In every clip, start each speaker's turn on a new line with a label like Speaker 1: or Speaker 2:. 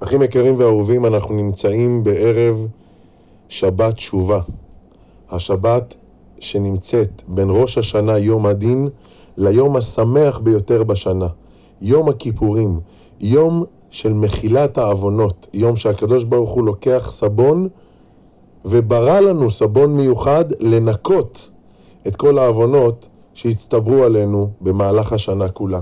Speaker 1: אחים יקרים ואהובים, אנחנו נמצאים בערב שבת תשובה. השבת שנמצאת בין ראש השנה, יום הדין, ליום השמח ביותר בשנה, יום הכיפורים, יום של מחילת העוונות, יום שהקדוש ברוך הוא לוקח סבון וברא לנו סבון מיוחד לנקות את כל העוונות שהצטברו עלינו במהלך השנה כולה.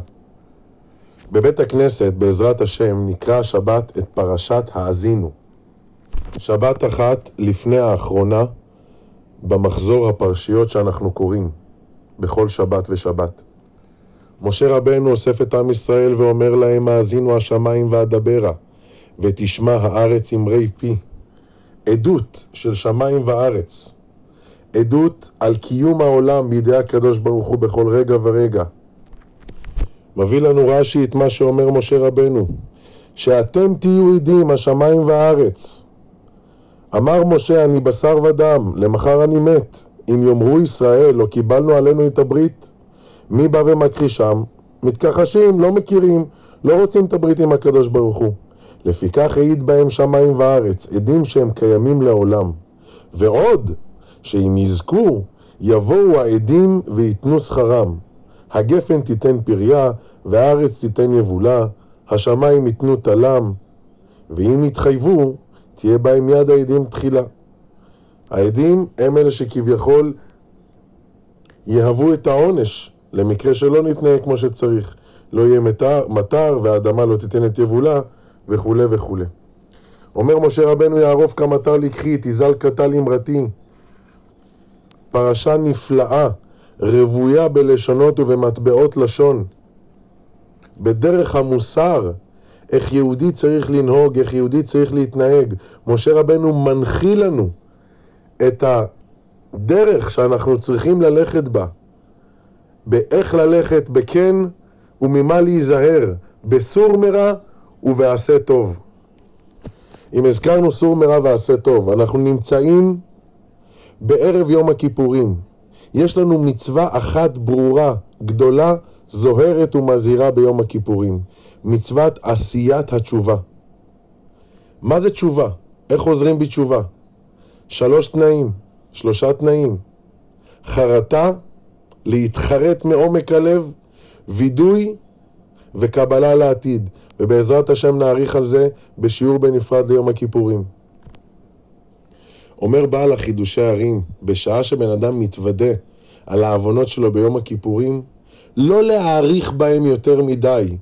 Speaker 1: בבית הכנסת, בעזרת השם, נקרא השבת את פרשת האזינו. שבת אחת לפני האחרונה במחזור הפרשיות שאנחנו קוראים בכל שבת ושבת. משה רבנו אוסף את עם ישראל ואומר להם, האזינו השמיים ואדברה, ותשמע הארץ אמרי פי. עדות של שמיים וארץ. עדות על קיום העולם בידי הקדוש ברוך הוא בכל רגע ורגע. מביא לנו רש"י את מה שאומר משה רבנו, שאתם תהיו עדים, השמיים והארץ. אמר משה, אני בשר ודם, למחר אני מת. אם יאמרו ישראל, לא קיבלנו עלינו את הברית, מי בא ומכחישם? מתכחשים, לא מכירים, לא רוצים את הברית עם הקדוש ברוך הוא. לפיכך העיד בהם שמיים וארץ, עדים שהם קיימים לעולם. ועוד, שאם יזכו, יבואו העדים ויתנו שכרם. הגפן תיתן פריה, והארץ תיתן יבולה, השמיים ייתנו תלם, ואם יתחייבו, תהיה בהם יד העדים תחילה. העדים הם אלה שכביכול יהוו את העונש למקרה שלא נתנהג כמו שצריך. לא יהיה מטר, מטר והאדמה לא תיתן את יבולה וכו' וכו'. אומר משה רבנו יערוף כמטר לקחי, תזל קטל אמרתי. פרשה נפלאה רבויה בלשונות ובמטבעות לשון. בדרך המוסר, איך יהודי צריך לנהוג, איך יהודי צריך להתנהג. משה רבנו מנחיל לנו את הדרך שאנחנו צריכים ללכת בה, באיך ללכת בכן וממה להיזהר, בסור מרע ובעשה טוב. אם הזכרנו סור מרע ועשה טוב, אנחנו נמצאים בערב יום הכיפורים. יש לנו מצווה אחת ברורה, גדולה, זוהרת ומזהירה ביום הכיפורים. מצוות עשיית התשובה. מה זה תשובה? איך חוזרים בתשובה? שלוש תנאים, שלושה תנאים. חרטה, להתחרט מעומק הלב, וידוי וקבלה לעתיד. ובעזרת השם נאריך על זה בשיעור בנפרד ליום הכיפורים. אומר בעל החידושי הרים, בשעה שבן אדם מתוודה על העוונות שלו ביום הכיפורים, לא להעריך בהם יותר מדי.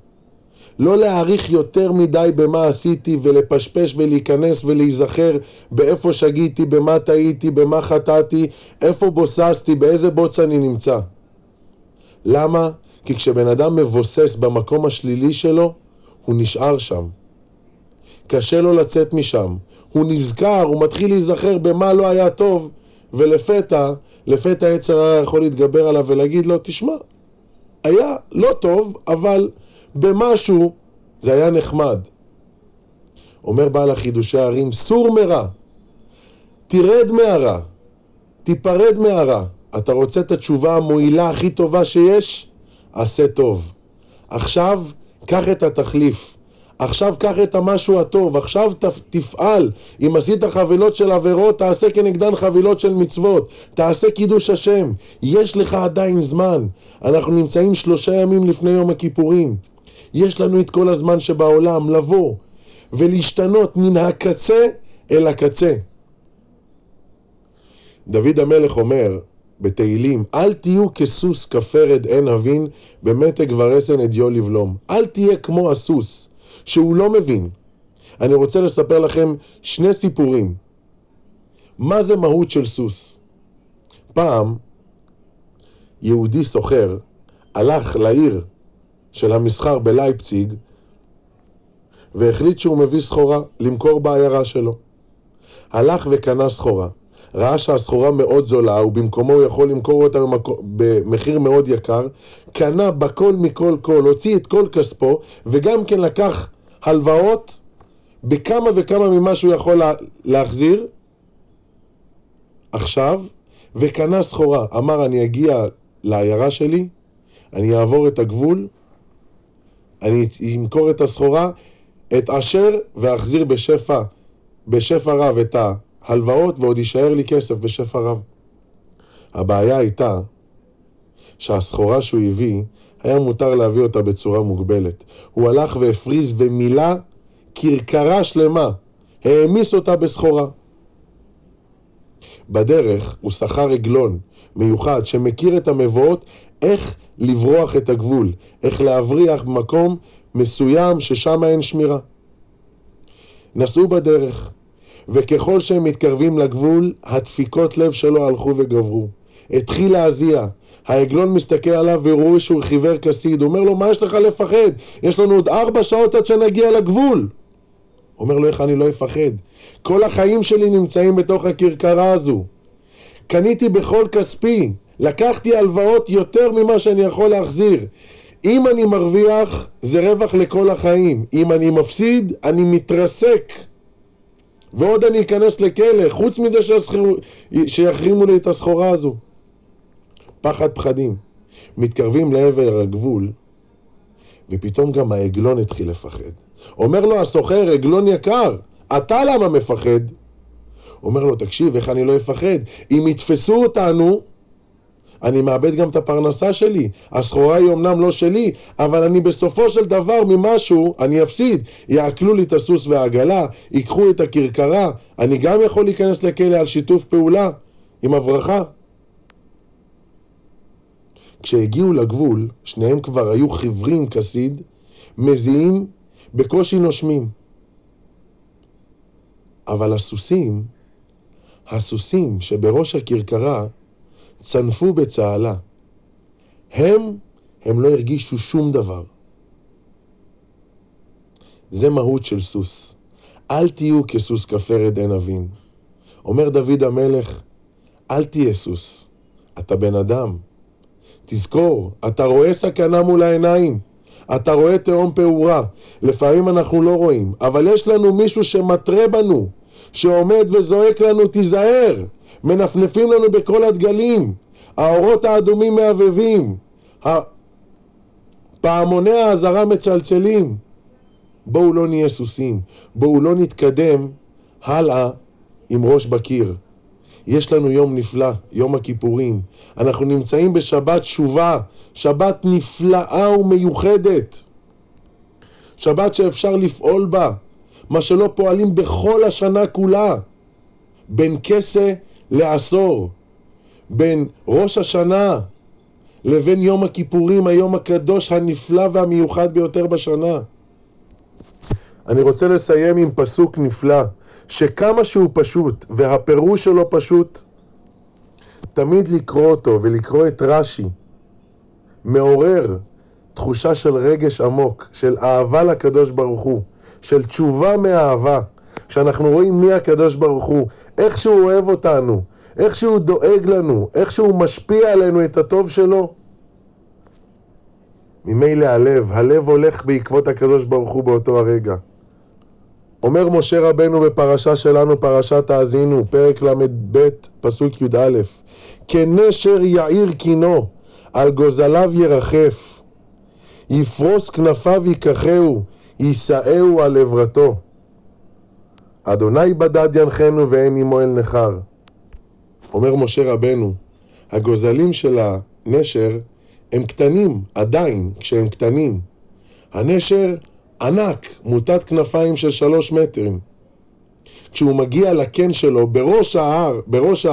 Speaker 1: לא להעריך יותר מדי במה עשיתי ולפשפש ולהיכנס ולהיזכר באיפה שגיתי, במה טעיתי, במה חטאתי, איפה בוססתי, באיזה בוץ אני נמצא. למה? כי כשבן אדם מבוסס במקום השלילי שלו, הוא נשאר שם. קשה לו לצאת משם. הוא נזכר, הוא מתחיל להיזכר במה לא היה טוב, ולפתע, לפתע יצר הרע יכול להתגבר עליו ולהגיד לו, תשמע, היה לא טוב, אבל במשהו זה היה נחמד. אומר בעל החידושי הערים, סור מרע, תרד מהרע, תיפרד מהרע. אתה רוצה את התשובה המועילה הכי טובה שיש? עשה טוב. עכשיו, קח את התחליף. עכשיו קח את המשהו הטוב, עכשיו תפעל. אם עשית חבילות של עבירות, תעשה כנגדן חבילות של מצוות. תעשה קידוש השם. יש לך עדיין זמן. אנחנו נמצאים שלושה ימים לפני יום הכיפורים. יש לנו את כל הזמן שבעולם לבוא ולהשתנות מן הקצה אל הקצה. דוד המלך אומר בתהילים, אל תהיו כסוס כפרד אין הבין, במתג ורסן אדיו לבלום. אל תהיה כמו הסוס. שהוא לא מבין. אני רוצה לספר לכם שני סיפורים. מה זה מהות של סוס? פעם יהודי סוחר הלך לעיר של המסחר בלייפציג והחליט שהוא מביא סחורה למכור בעיירה שלו. הלך וקנה סחורה. ראה שהסחורה מאוד זולה ובמקומו הוא יכול למכור אותה במחיר מאוד יקר, קנה בכל מכל כל, הוציא את כל כספו וגם כן לקח הלוואות בכמה וכמה ממה שהוא יכול לה, להחזיר עכשיו וקנה סחורה. אמר אני אגיע לעיירה שלי, אני אעבור את הגבול, אני אמכור את הסחורה, את אשר ואחזיר בשפע, בשפע רב את ההלוואות ועוד יישאר לי כסף בשפע רב. הבעיה הייתה שהסחורה שהוא הביא, היה מותר להביא אותה בצורה מוגבלת. הוא הלך והפריז ומילא כרכרה שלמה, העמיס אותה בסחורה. בדרך הוא שכר עגלון מיוחד שמכיר את המבואות איך לברוח את הגבול, איך להבריח במקום מסוים ששם אין שמירה. נסעו בדרך, וככל שהם מתקרבים לגבול, הדפיקות לב שלו הלכו וגברו. התחיל להזיע. העגלון מסתכל עליו ורואה שהוא חיוור כסיד. הוא אומר לו, מה יש לך לפחד? יש לנו עוד ארבע שעות עד שנגיע לגבול. אומר לו, איך אני לא אפחד? כל החיים שלי נמצאים בתוך הכרכרה הזו. קניתי בכל כספי, לקחתי הלוואות יותר ממה שאני יכול להחזיר. אם אני מרוויח, זה רווח לכל החיים. אם אני מפסיד, אני מתרסק. ועוד אני אכנס לכלא, חוץ מזה שיחרימו לי את הסחורה הזו. פחד פחדים. מתקרבים לעבר הגבול, ופתאום גם העגלון התחיל לפחד. אומר לו הסוחר, עגלון יקר, אתה למה מפחד? אומר לו, תקשיב, איך אני לא אפחד? אם יתפסו אותנו, אני מאבד גם את הפרנסה שלי. הסחורה היא אמנם לא שלי, אבל אני בסופו של דבר ממשהו, אני אפסיד. יעקלו לי את הסוס והעגלה, ייקחו את הכרכרה, אני גם יכול להיכנס לכלא על שיתוף פעולה עם הברכה. כשהגיעו לגבול, שניהם כבר היו חיוורים כסיד, מזיעים, בקושי נושמים. אבל הסוסים, הסוסים שבראש הכרכרה, צנפו בצהלה. הם, הם לא הרגישו שום דבר. זה מהות של סוס. אל תהיו כסוס כפרד עין אבין. אומר דוד המלך, אל תהיה סוס, אתה בן אדם. תזכור, אתה רואה סכנה מול העיניים, אתה רואה תהום פעורה. לפעמים אנחנו לא רואים, אבל יש לנו מישהו שמתרה בנו, שעומד וזועק לנו, תיזהר, מנפנפים לנו בכל הדגלים, האורות האדומים מהבהבים, פעמוני האזהרה מצלצלים. בואו לא נהיה סוסים, בואו לא נתקדם הלאה עם ראש בקיר. יש לנו יום נפלא, יום הכיפורים. אנחנו נמצאים בשבת תשובה, שבת נפלאה ומיוחדת. שבת שאפשר לפעול בה, מה שלא פועלים בכל השנה כולה. בין כסה לעשור, בין ראש השנה לבין יום הכיפורים, היום הקדוש הנפלא והמיוחד ביותר בשנה. אני רוצה לסיים עם פסוק נפלא, שכמה שהוא פשוט, והפירוש שלו פשוט, תמיד לקרוא אותו ולקרוא את רש"י, מעורר תחושה של רגש עמוק, של אהבה לקדוש ברוך הוא, של תשובה מאהבה. כשאנחנו רואים מי הקדוש ברוך הוא, איך שהוא אוהב אותנו, איך שהוא דואג לנו, איך שהוא משפיע עלינו את הטוב שלו. ממילא הלב, הלב הולך בעקבות הקדוש ברוך הוא באותו הרגע. אומר משה רבנו בפרשה שלנו, פרשת האזינו, פרק ל"ב, פסוק י"א: כנשר יאיר קינו, על גוזליו ירחף, יפרוס כנפיו ייקחהו, יישאהו על עברתו. אדוני בדד ינחנו ואין עמו אל נכר. אומר משה רבנו, הגוזלים של הנשר הם קטנים, עדיין, כשהם קטנים. הנשר ענק, מוטת כנפיים של שלוש מטרים. כשהוא מגיע לקן שלו, בראש ההר, בראש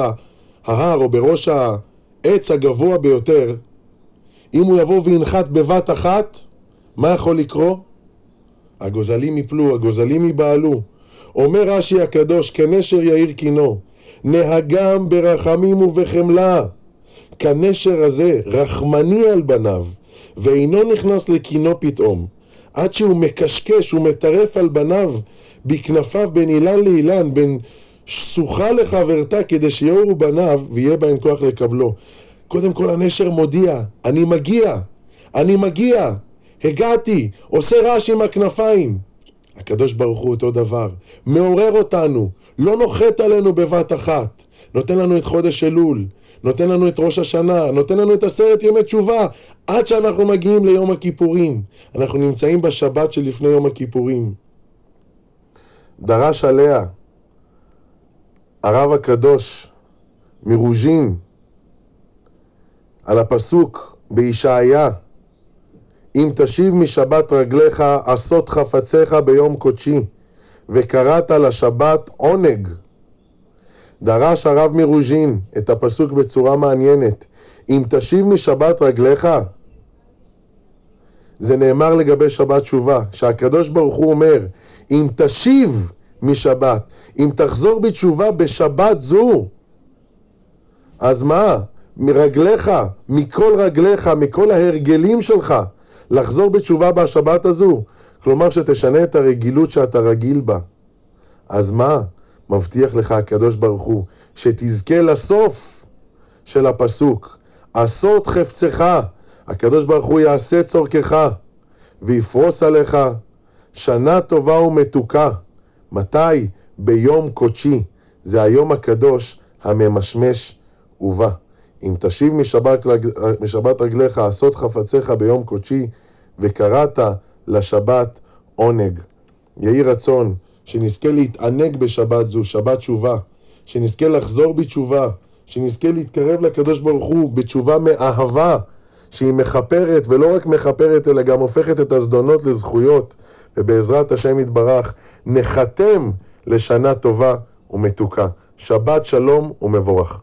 Speaker 1: ההר או בראש העץ הגבוה ביותר, אם הוא יבוא וינחת בבת אחת, מה יכול לקרות? הגוזלים יפלו, הגוזלים ייבהלו. אומר רש"י הקדוש, כנשר יאיר קינו, נהגם ברחמים ובחמלה. כנשר הזה, רחמני על בניו, ואינו נכנס לקינו פתאום. עד שהוא מקשקש, הוא מטרף על בניו בכנפיו בין אילן לאילן, בין שוחה לחברתה, כדי שיאורו בניו ויהיה בהם כוח לקבלו. קודם כל הנשר מודיע, אני מגיע, אני מגיע, הגעתי, עושה רעש עם הכנפיים. הקדוש ברוך הוא אותו דבר, מעורר אותנו, לא נוחת עלינו בבת אחת, נותן לנו את חודש אלול, נותן לנו את ראש השנה, נותן לנו את עשרת ימי תשובה, עד שאנחנו מגיעים ליום הכיפורים. אנחנו נמצאים בשבת שלפני יום הכיפורים. דרש עליה הרב הקדוש מרוז'ין על הפסוק בישעיה אם תשיב משבת רגליך עשות חפציך ביום קודשי וקראת לשבת עונג דרש הרב מרוז'ין את הפסוק בצורה מעניינת אם תשיב משבת רגליך זה נאמר לגבי שבת תשובה, שהקדוש ברוך הוא אומר, אם תשיב משבת, אם תחזור בתשובה בשבת זו, אז מה? מרגליך, מכל רגליך, מכל ההרגלים שלך, לחזור בתשובה בשבת הזו. כלומר שתשנה את הרגילות שאתה רגיל בה. אז מה? מבטיח לך הקדוש ברוך הוא, שתזכה לסוף של הפסוק. עשות חפצך, הקדוש ברוך הוא יעשה צורכך ויפרוס עליך שנה טובה ומתוקה. מתי? ביום קודשי. זה היום הקדוש הממשמש ובא. אם תשיב משבת, משבת רגליך, עשות חפציך ביום קודשי, וקראת לשבת עונג. יהי רצון שנזכה להתענג בשבת זו, שבת תשובה, שנזכה לחזור בתשובה, שנזכה להתקרב לקדוש ברוך הוא בתשובה מאהבה, שהיא מכפרת, ולא רק מכפרת, אלא גם הופכת את הזדונות לזכויות, ובעזרת השם יתברך, נחתם לשנה טובה ומתוקה. שבת שלום ומבורך.